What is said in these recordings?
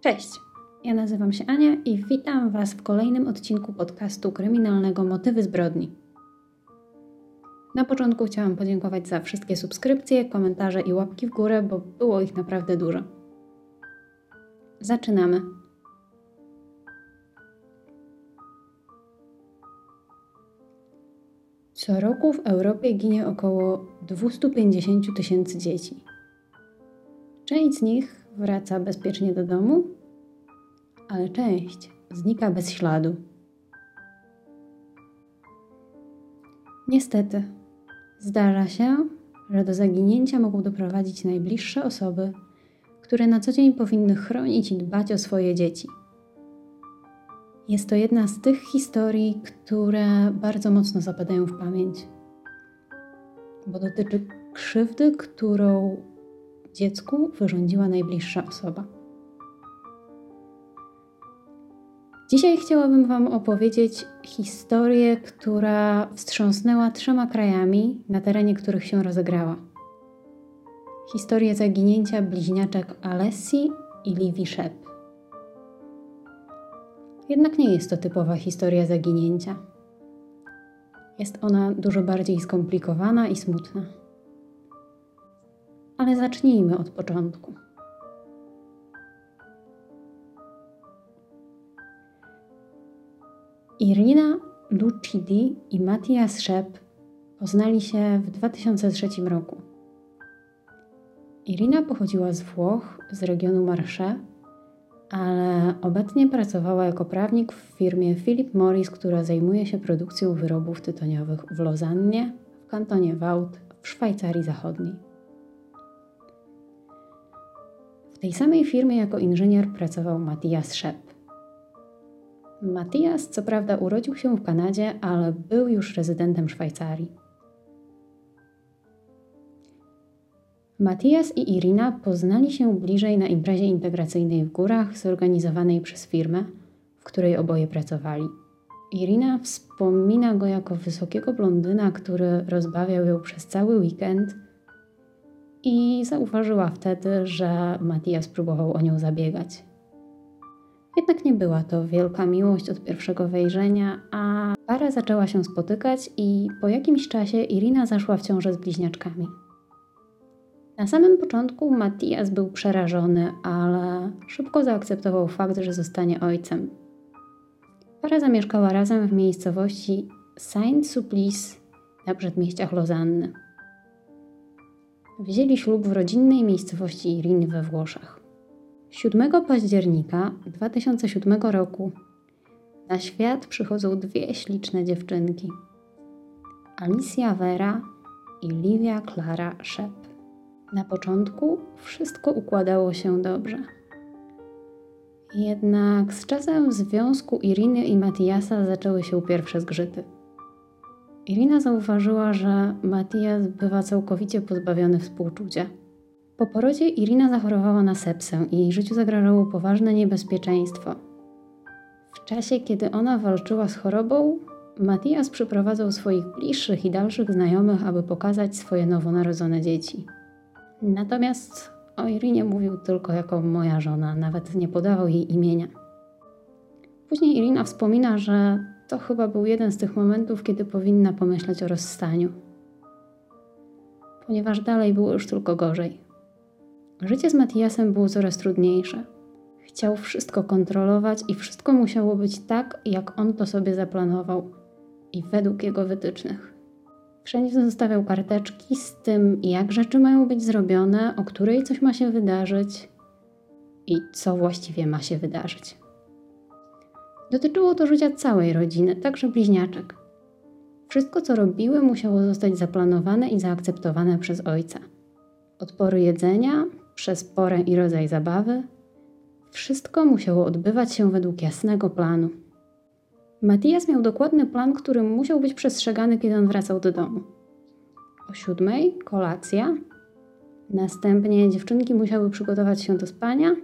Cześć, ja nazywam się Ania i witam Was w kolejnym odcinku podcastu kryminalnego Motywy zbrodni. Na początku chciałam podziękować za wszystkie subskrypcje, komentarze i łapki w górę, bo było ich naprawdę dużo. Zaczynamy. Co roku w Europie ginie około 250 tysięcy dzieci. Część z nich wraca bezpiecznie do domu, ale część znika bez śladu. Niestety, zdarza się, że do zaginięcia mogą doprowadzić najbliższe osoby, które na co dzień powinny chronić i dbać o swoje dzieci. Jest to jedna z tych historii, które bardzo mocno zapadają w pamięć, bo dotyczy krzywdy, którą dziecku wyrządziła najbliższa osoba. Dzisiaj chciałabym Wam opowiedzieć historię, która wstrząsnęła trzema krajami, na terenie których się rozegrała. Historię zaginięcia bliźniaczek Alessi i Livi Shep. Jednak nie jest to typowa historia zaginięcia. Jest ona dużo bardziej skomplikowana i smutna. Ale zacznijmy od początku. Irina Lucidi i Matthias Szep poznali się w 2003 roku. Irina pochodziła z Włoch, z regionu Marche, ale obecnie pracowała jako prawnik w firmie Philip Morris, która zajmuje się produkcją wyrobów tytoniowych w Lozannie, w kantonie Vaud, w Szwajcarii Zachodniej. W tej samej firmie jako inżynier pracował Matthias Szep. Matthias co prawda urodził się w Kanadzie, ale był już rezydentem Szwajcarii. Matthias i Irina poznali się bliżej na imprezie integracyjnej w górach zorganizowanej przez firmę, w której oboje pracowali. Irina wspomina go jako wysokiego blondyna, który rozbawiał ją przez cały weekend i zauważyła wtedy, że Matthias próbował o nią zabiegać. Jednak nie była to wielka miłość od pierwszego wejrzenia, a para zaczęła się spotykać i po jakimś czasie Irina zaszła w ciążę z bliźniaczkami. Na samym początku Matthias był przerażony, ale szybko zaakceptował fakt, że zostanie ojcem. Para zamieszkała razem w miejscowości Saint-Sulpice na przedmieściach Lozanny. Wzięli ślub w rodzinnej miejscowości Iriny we Włoszech. 7 października 2007 roku na świat przychodzą dwie śliczne dziewczynki. Alicia Vera i Livia Clara Shep. Na początku wszystko układało się dobrze. Jednak z czasem w związku Iriny i Matiasa zaczęły się pierwsze zgrzyty. Irina zauważyła, że Matias bywa całkowicie pozbawiony współczucia – po porodzie Irina zachorowała na sepsę i jej życiu zagrażało poważne niebezpieczeństwo. W czasie, kiedy ona walczyła z chorobą, Matias przyprowadzał swoich bliższych i dalszych znajomych, aby pokazać swoje nowonarodzone dzieci. Natomiast o Irinie mówił tylko jako moja żona, nawet nie podawał jej imienia. Później Irina wspomina, że to chyba był jeden z tych momentów, kiedy powinna pomyśleć o rozstaniu, ponieważ dalej było już tylko gorzej. Życie z Matiasem było coraz trudniejsze. Chciał wszystko kontrolować i wszystko musiało być tak, jak on to sobie zaplanował i według jego wytycznych. Wszędzie zostawiał karteczki z tym, jak rzeczy mają być zrobione, o której coś ma się wydarzyć i co właściwie ma się wydarzyć. Dotyczyło to życia całej rodziny, także bliźniaczek. Wszystko, co robiły, musiało zostać zaplanowane i zaakceptowane przez ojca. Od pory jedzenia przez porę i rodzaj zabawy, wszystko musiało odbywać się według jasnego planu. Matias miał dokładny plan, który musiał być przestrzegany, kiedy on wracał do domu. O siódmej kolacja, następnie dziewczynki musiały przygotować się do spania,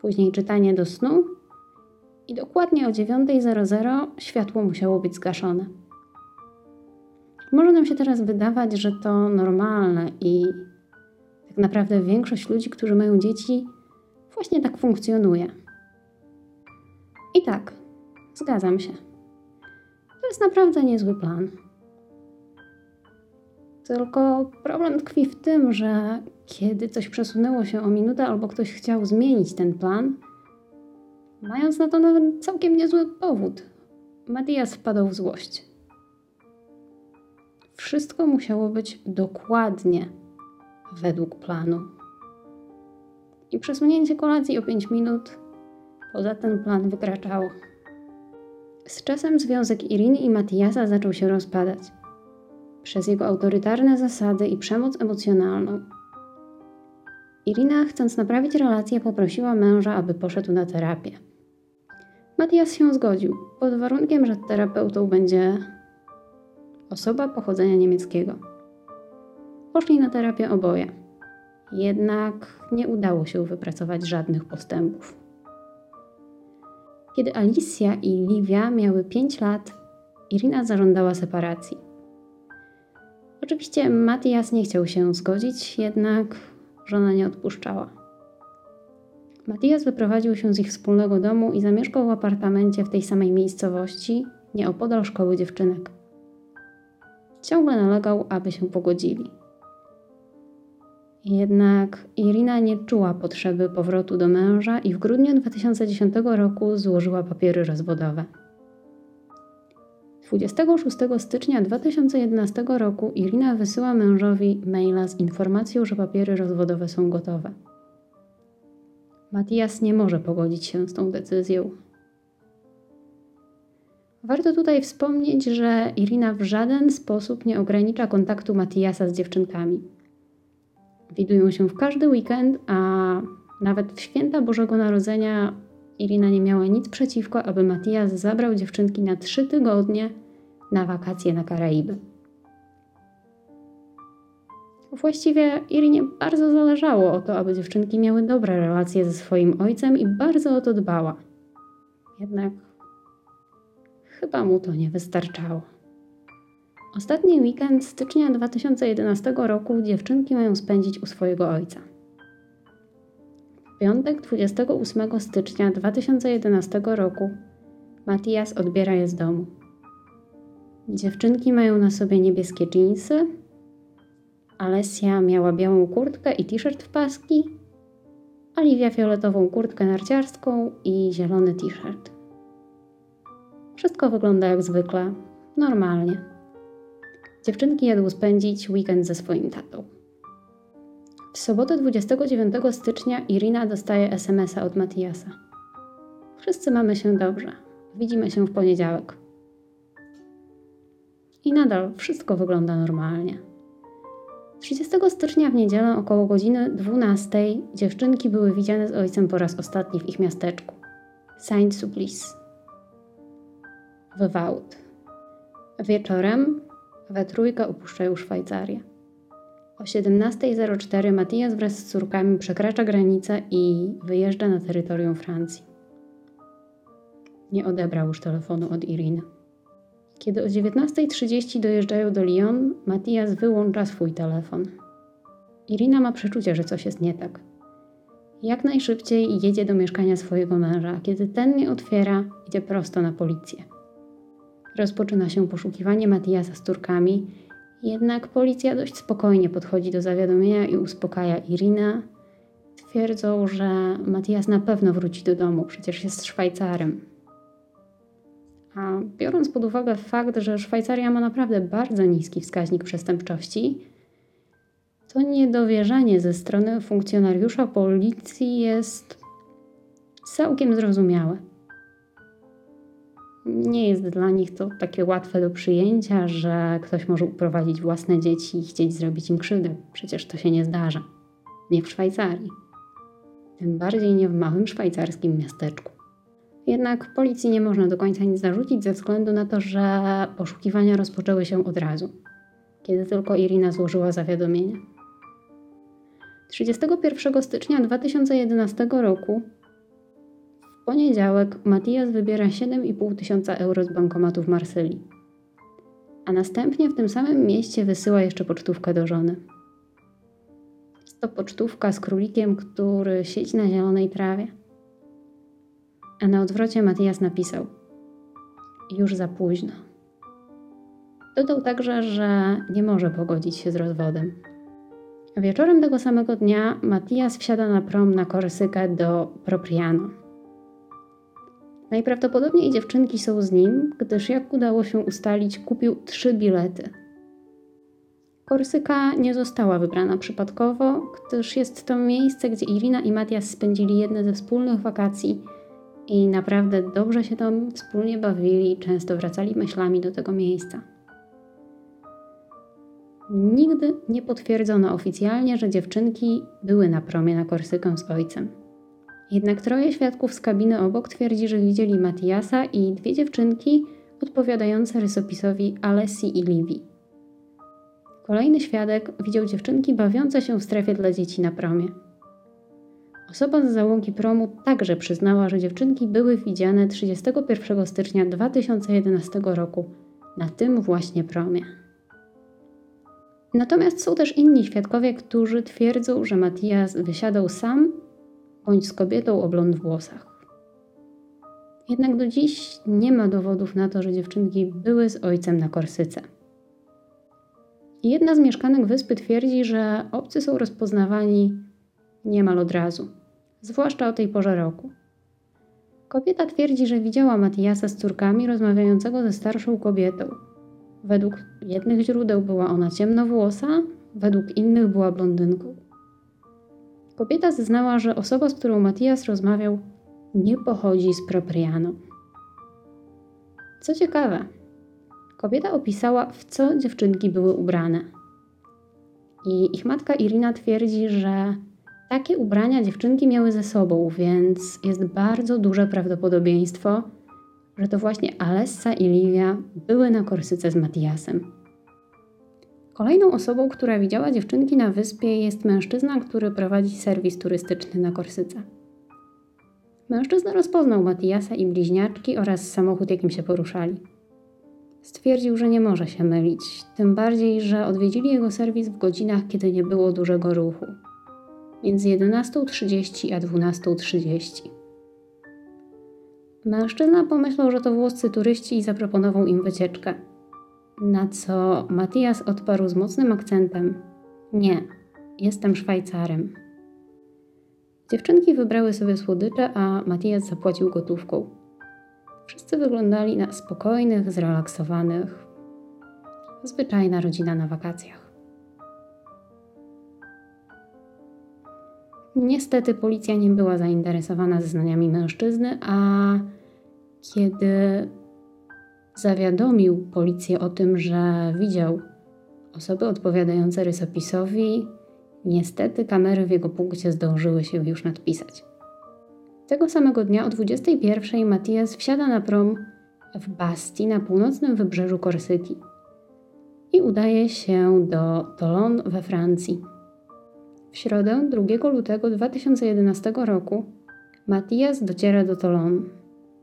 później czytanie do snu i dokładnie o 9.00 światło musiało być zgaszone. Może nam się teraz wydawać, że to normalne i naprawdę większość ludzi, którzy mają dzieci, Właśnie tak funkcjonuje. I tak, zgadzam się. To jest naprawdę niezły plan. Tylko problem tkwi w tym, że kiedy coś przesunęło się o minutę albo ktoś chciał zmienić ten plan, mając na to nawet całkiem niezły powód, Matias wpadł w złość. Wszystko musiało być dokładnie według planu. I przesunięcie kolacji o 5 minut poza ten plan wykraczało. Z czasem związek Iriny i Matiasa zaczął się rozpadać przez jego autorytarne zasady i przemoc emocjonalną. Irina, chcąc naprawić relację, poprosiła męża, aby poszedł na terapię. Matias się zgodził, pod warunkiem, że terapeutą będzie osoba pochodzenia niemieckiego. Poszli na terapię oboje. Jednak nie udało się wypracować żadnych postępów. Kiedy Alicja i Livia miały 5 lat, Irina zażądała separacji. Oczywiście Matias nie chciał się zgodzić, jednak żona nie odpuszczała. Matias wyprowadził się z ich wspólnego domu i zamieszkał w apartamencie w tej samej miejscowości, nieopodal szkoły dziewczynek. Ciągle nalegał, aby się pogodzili. Jednak Irina nie czuła potrzeby powrotu do męża i w grudniu 2010 roku złożyła papiery rozwodowe. 26 stycznia 2011 roku Irina wysyła mężowi maila z informacją, że papiery rozwodowe są gotowe. Matias nie może pogodzić się z tą decyzją. Warto tutaj wspomnieć, że Irina w żaden sposób nie ogranicza kontaktu Matiasa z dziewczynkami. Widują się w każdy weekend, a nawet w święta Bożego Narodzenia Irina nie miała nic przeciwko, aby Matias zabrał dziewczynki na trzy tygodnie na wakacje na Karaiby. Właściwie Irinie bardzo zależało o to, aby dziewczynki miały dobre relacje ze swoim ojcem i bardzo o to dbała. Jednak chyba mu to nie wystarczało. Ostatni weekend stycznia 2011 roku dziewczynki mają spędzić u swojego ojca. Piątek 28 stycznia 2011 roku Matias odbiera je z domu. Dziewczynki mają na sobie niebieskie dżinsy. Alessia miała białą kurtkę i t-shirt w paski. Oliwia fioletową kurtkę narciarską i zielony t-shirt. Wszystko wygląda jak zwykle, normalnie. Dziewczynki jadą spędzić weekend ze swoim tatą. W sobotę 29 stycznia Irina dostaje SMS-a od Matiasa. Wszyscy mamy się dobrze. Widzimy się w poniedziałek. I nadal wszystko wygląda normalnie. 30 stycznia w niedzielę około godziny 12 dziewczynki były widziane z ojcem po raz ostatni w ich miasteczku. Saint-Sulpice. W Vaud. Wieczorem we trójkę opuszczają Szwajcarię. O 17.04 Matias wraz z córkami przekracza granicę i wyjeżdża na terytorium Francji. Nie odebrał już telefonu od Iriny. Kiedy o 19.30 dojeżdżają do Lyon, Matias wyłącza swój telefon. Irina ma przeczucie, że coś jest nie tak. Jak najszybciej jedzie do mieszkania swojego męża, kiedy ten nie otwiera, idzie prosto na policję. Rozpoczyna się poszukiwanie Matiasa z Turkami, jednak policja dość spokojnie podchodzi do zawiadomienia i uspokaja Irinę. Twierdzą, że Matias na pewno wróci do domu, przecież jest Szwajcarem. A biorąc pod uwagę fakt, że Szwajcaria ma naprawdę bardzo niski wskaźnik przestępczości, to niedowierzanie ze strony funkcjonariusza policji jest całkiem zrozumiałe. Nie jest dla nich to takie łatwe do przyjęcia, że ktoś może uprowadzić własne dzieci i chcieć zrobić im krzywdę. Przecież to się nie zdarza. Nie w Szwajcarii. Tym bardziej nie w małym szwajcarskim miasteczku. Jednak policji nie można do końca nic zarzucić ze względu na to, że poszukiwania rozpoczęły się od razu, kiedy tylko Irina złożyła zawiadomienie. 31 stycznia 2011 roku poniedziałek Matias wybiera 7,5 tysiąca euro z bankomatu w Marsylii, a następnie w tym samym mieście wysyła jeszcze pocztówkę do żony. Jest to pocztówka z królikiem, który siedzi na zielonej trawie. A na odwrocie Matias napisał: Już za późno. Dodał także, że nie może pogodzić się z rozwodem. Wieczorem tego samego dnia Matias wsiada na prom na Korsykę do Propriano. Najprawdopodobniej dziewczynki są z nim, gdyż jak udało się ustalić, kupił trzy bilety. Korsyka nie została wybrana przypadkowo, gdyż jest to miejsce, gdzie Irina i Matias spędzili jedne ze wspólnych wakacji i naprawdę dobrze się tam wspólnie bawili, często wracali myślami do tego miejsca. Nigdy nie potwierdzono oficjalnie, że dziewczynki były na promie na Korsykę z ojcem. Jednak troje świadków z kabiny obok twierdzi, że widzieli Matiasa i dwie dziewczynki odpowiadające rysopisowi Alessi i Livi. Kolejny świadek widział dziewczynki bawiące się w strefie dla dzieci na promie. Osoba z załogi promu także przyznała, że dziewczynki były widziane 31 stycznia 2011 roku na tym właśnie promie. Natomiast są też inni świadkowie, którzy twierdzą, że Matias wysiadał sam bądź z kobietą o blond włosach. Jednak do dziś nie ma dowodów na to, że dziewczynki były z ojcem na Korsyce. Jedna z mieszkanek wyspy twierdzi, że obcy są rozpoznawani niemal od razu, zwłaszcza o tej porze roku. Kobieta twierdzi, że widziała Matiasa z córkami rozmawiającego ze starszą kobietą. Według jednych źródeł była ona ciemnowłosa, według innych była blondynką. Kobieta zeznała, że osoba, z którą Matias rozmawiał, nie pochodzi z Propriano. Co ciekawe, kobieta opisała, w co dziewczynki były ubrane. I ich matka Irina twierdzi, że takie ubrania dziewczynki miały ze sobą, więc jest bardzo duże prawdopodobieństwo, że to właśnie Alessa i Livia były na Korsyce z Matiasem. Kolejną osobą, która widziała dziewczynki na wyspie jest mężczyzna, który prowadzi serwis turystyczny na Korsyce. Mężczyzna rozpoznał Matiasa i bliźniaczki oraz samochód, jakim się poruszali. Stwierdził, że nie może się mylić, tym bardziej, że odwiedzili jego serwis w godzinach, kiedy nie było dużego ruchu między 11.30 a 12.30. Mężczyzna pomyślał, że to włoscy turyści i zaproponował im wycieczkę. Na co Matias odparł z mocnym akcentem: Nie, jestem Szwajcarem. Dziewczynki wybrały sobie słodycze, a Matias zapłacił gotówką. Wszyscy wyglądali na spokojnych, zrelaksowanych. Zwyczajna rodzina na wakacjach. Niestety policja nie była zainteresowana zeznaniami mężczyzny, a kiedy zawiadomił policję o tym, że widział osoby odpowiadające rysopisowi, niestety kamery w jego punkcie zdążyły się już nadpisać. Tego samego dnia o 21 Matias wsiada na prom w Basti na północnym wybrzeżu Korsyki i udaje się do Toulon we Francji. W środę 2 lutego 2011 roku Matias dociera do Toulon.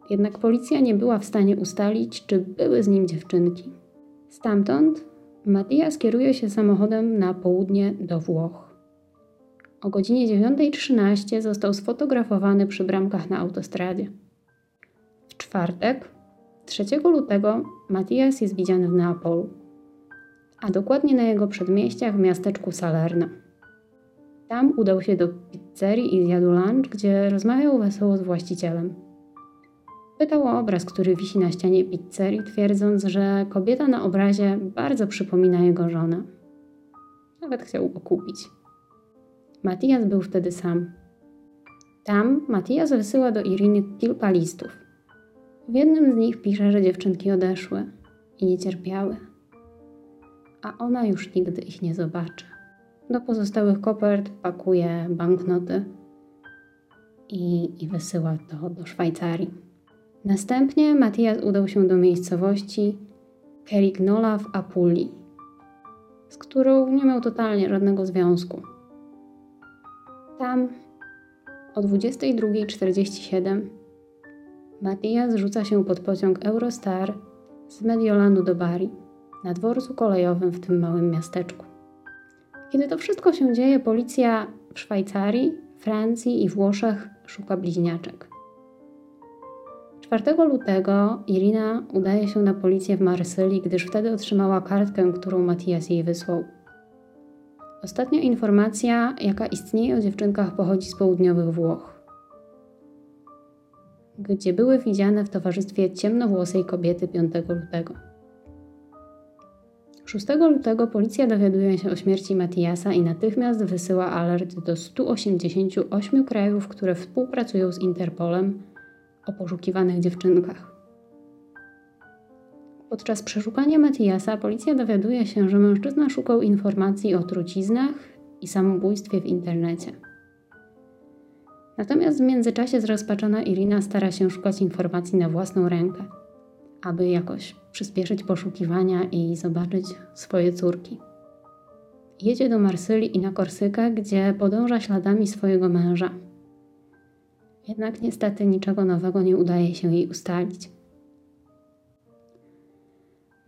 Jednak policja nie była w stanie ustalić, czy były z nim dziewczynki. Stamtąd Matias kieruje się samochodem na południe do Włoch. O godzinie 9.13 został sfotografowany przy bramkach na autostradzie. W czwartek, 3 lutego, Matias jest widziany w Neapolu, a dokładnie na jego przedmieściach w miasteczku Salerno. Tam udał się do pizzerii i zjadł lunch, gdzie rozmawiał wesoło z właścicielem. Pytał o obraz, który wisi na ścianie pizzerii, twierdząc, że kobieta na obrazie bardzo przypomina jego żonę. Nawet chciał go kupić. Matias był wtedy sam. Tam Matias wysyła do Iriny kilka listów. W jednym z nich pisze, że dziewczynki odeszły i nie cierpiały, a ona już nigdy ich nie zobaczy. Do pozostałych kopert pakuje banknoty i, i wysyła to do Szwajcarii. Następnie Matias udał się do miejscowości Kerignola w Apulii, z którą nie miał totalnie żadnego związku. Tam o 22.47 Matias rzuca się pod pociąg Eurostar z Mediolanu do Bari, na dworcu kolejowym w tym małym miasteczku. Kiedy to wszystko się dzieje, policja w Szwajcarii, Francji i Włoszech szuka bliźniaczek. 4 lutego Irina udaje się na policję w Marsylii, gdyż wtedy otrzymała kartkę, którą Matias jej wysłał. Ostatnia informacja, jaka istnieje o dziewczynkach, pochodzi z południowych Włoch, gdzie były widziane w towarzystwie ciemnowłosej kobiety 5 lutego. 6 lutego policja dowiaduje się o śmierci Matiasa i natychmiast wysyła alert do 188 krajów, które współpracują z Interpolem o poszukiwanych dziewczynkach. Podczas przeszukania Matiasa policja dowiaduje się, że mężczyzna szukał informacji o truciznach i samobójstwie w internecie. Natomiast w międzyczasie zrozpaczona Irina stara się szukać informacji na własną rękę, aby jakoś przyspieszyć poszukiwania i zobaczyć swoje córki. Jedzie do Marsylii i na Korsykę, gdzie podąża śladami swojego męża. Jednak niestety niczego nowego nie udaje się jej ustalić.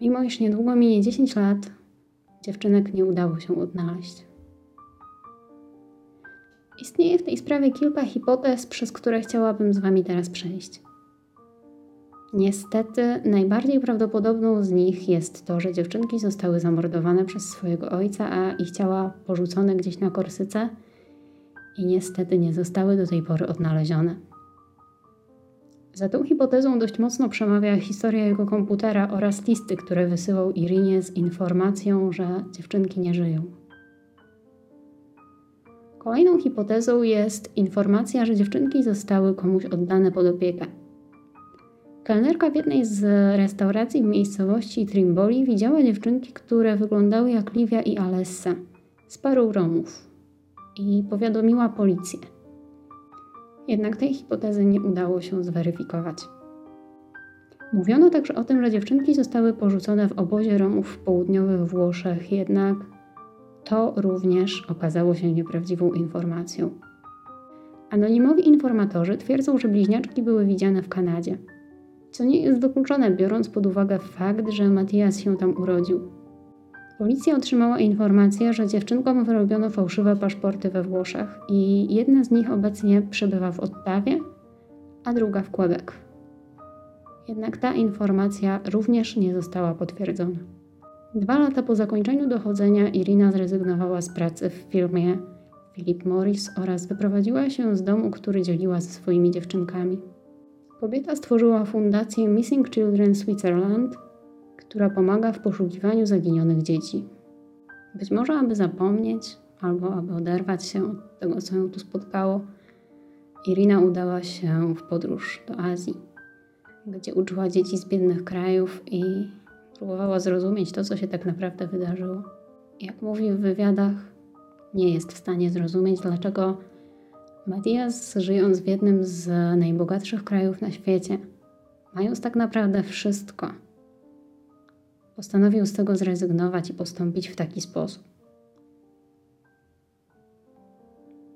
Mimo iż niedługo minie 10 lat, dziewczynek nie udało się odnaleźć. Istnieje w tej sprawie kilka hipotez, przez które chciałabym z Wami teraz przejść. Niestety, najbardziej prawdopodobną z nich jest to, że dziewczynki zostały zamordowane przez swojego ojca, a ich ciała porzucone gdzieś na Korsyce i niestety nie zostały do tej pory odnalezione. Za tą hipotezą dość mocno przemawia historia jego komputera oraz listy, które wysyłał Irinie z informacją, że dziewczynki nie żyją. Kolejną hipotezą jest informacja, że dziewczynki zostały komuś oddane pod opiekę. Kelnerka w jednej z restauracji w miejscowości Trimboli widziała dziewczynki, które wyglądały jak Livia i Alessa z parą Romów i powiadomiła policję. Jednak tej hipotezy nie udało się zweryfikować. Mówiono także o tym, że dziewczynki zostały porzucone w obozie Romów w południowych Włoszech, jednak to również okazało się nieprawdziwą informacją. Anonimowi informatorzy twierdzą, że bliźniaczki były widziane w Kanadzie, co nie jest wykluczone, biorąc pod uwagę fakt, że Matias się tam urodził. Policja otrzymała informację, że dziewczynkom wyrobiono fałszywe paszporty we Włoszech i jedna z nich obecnie przebywa w Ottawie, a druga w Quebec. Jednak ta informacja również nie została potwierdzona. Dwa lata po zakończeniu dochodzenia Irina zrezygnowała z pracy w firmie Philip Morris oraz wyprowadziła się z domu, który dzieliła ze swoimi dziewczynkami. Kobieta stworzyła fundację Missing Children Switzerland – która pomaga w poszukiwaniu zaginionych dzieci. Być może, aby zapomnieć albo aby oderwać się od tego, co ją tu spotkało, Irina udała się w podróż do Azji, gdzie uczyła dzieci z biednych krajów i próbowała zrozumieć to, co się tak naprawdę wydarzyło. Jak mówi w wywiadach, nie jest w stanie zrozumieć, dlaczego Matias, żyjąc w jednym z najbogatszych krajów na świecie, mając tak naprawdę wszystko, postanowił z tego zrezygnować i postąpić w taki sposób.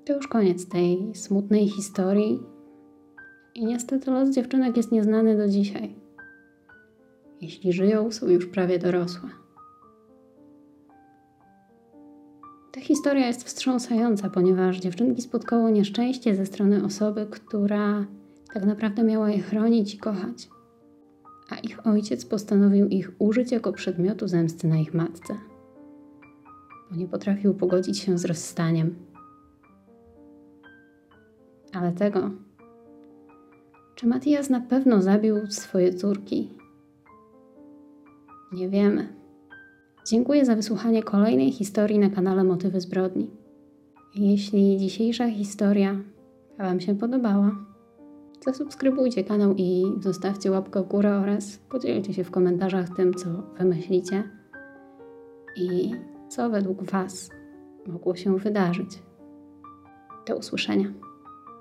To już koniec tej smutnej historii. I niestety los dziewczynek jest nieznany do dzisiaj. Jeśli żyją, są już prawie dorosłe. Ta historia jest wstrząsająca, ponieważ dziewczynki spotkało nieszczęście ze strony osoby, która tak naprawdę miała je chronić i kochać a ich ojciec postanowił ich użyć jako przedmiotu zemsty na ich matce, bo nie potrafił pogodzić się z rozstaniem. Ale tego, czy Matias na pewno zabił swoje córki? Nie wiemy. Dziękuję za wysłuchanie kolejnej historii na kanale Motywy Zbrodni. Jeśli dzisiejsza historia Wam się podobała, Zasubskrybujcie kanał i zostawcie łapkę w górę oraz podzielcie się w komentarzach tym, co wymyślicie i co według Was mogło się wydarzyć. Do usłyszenia.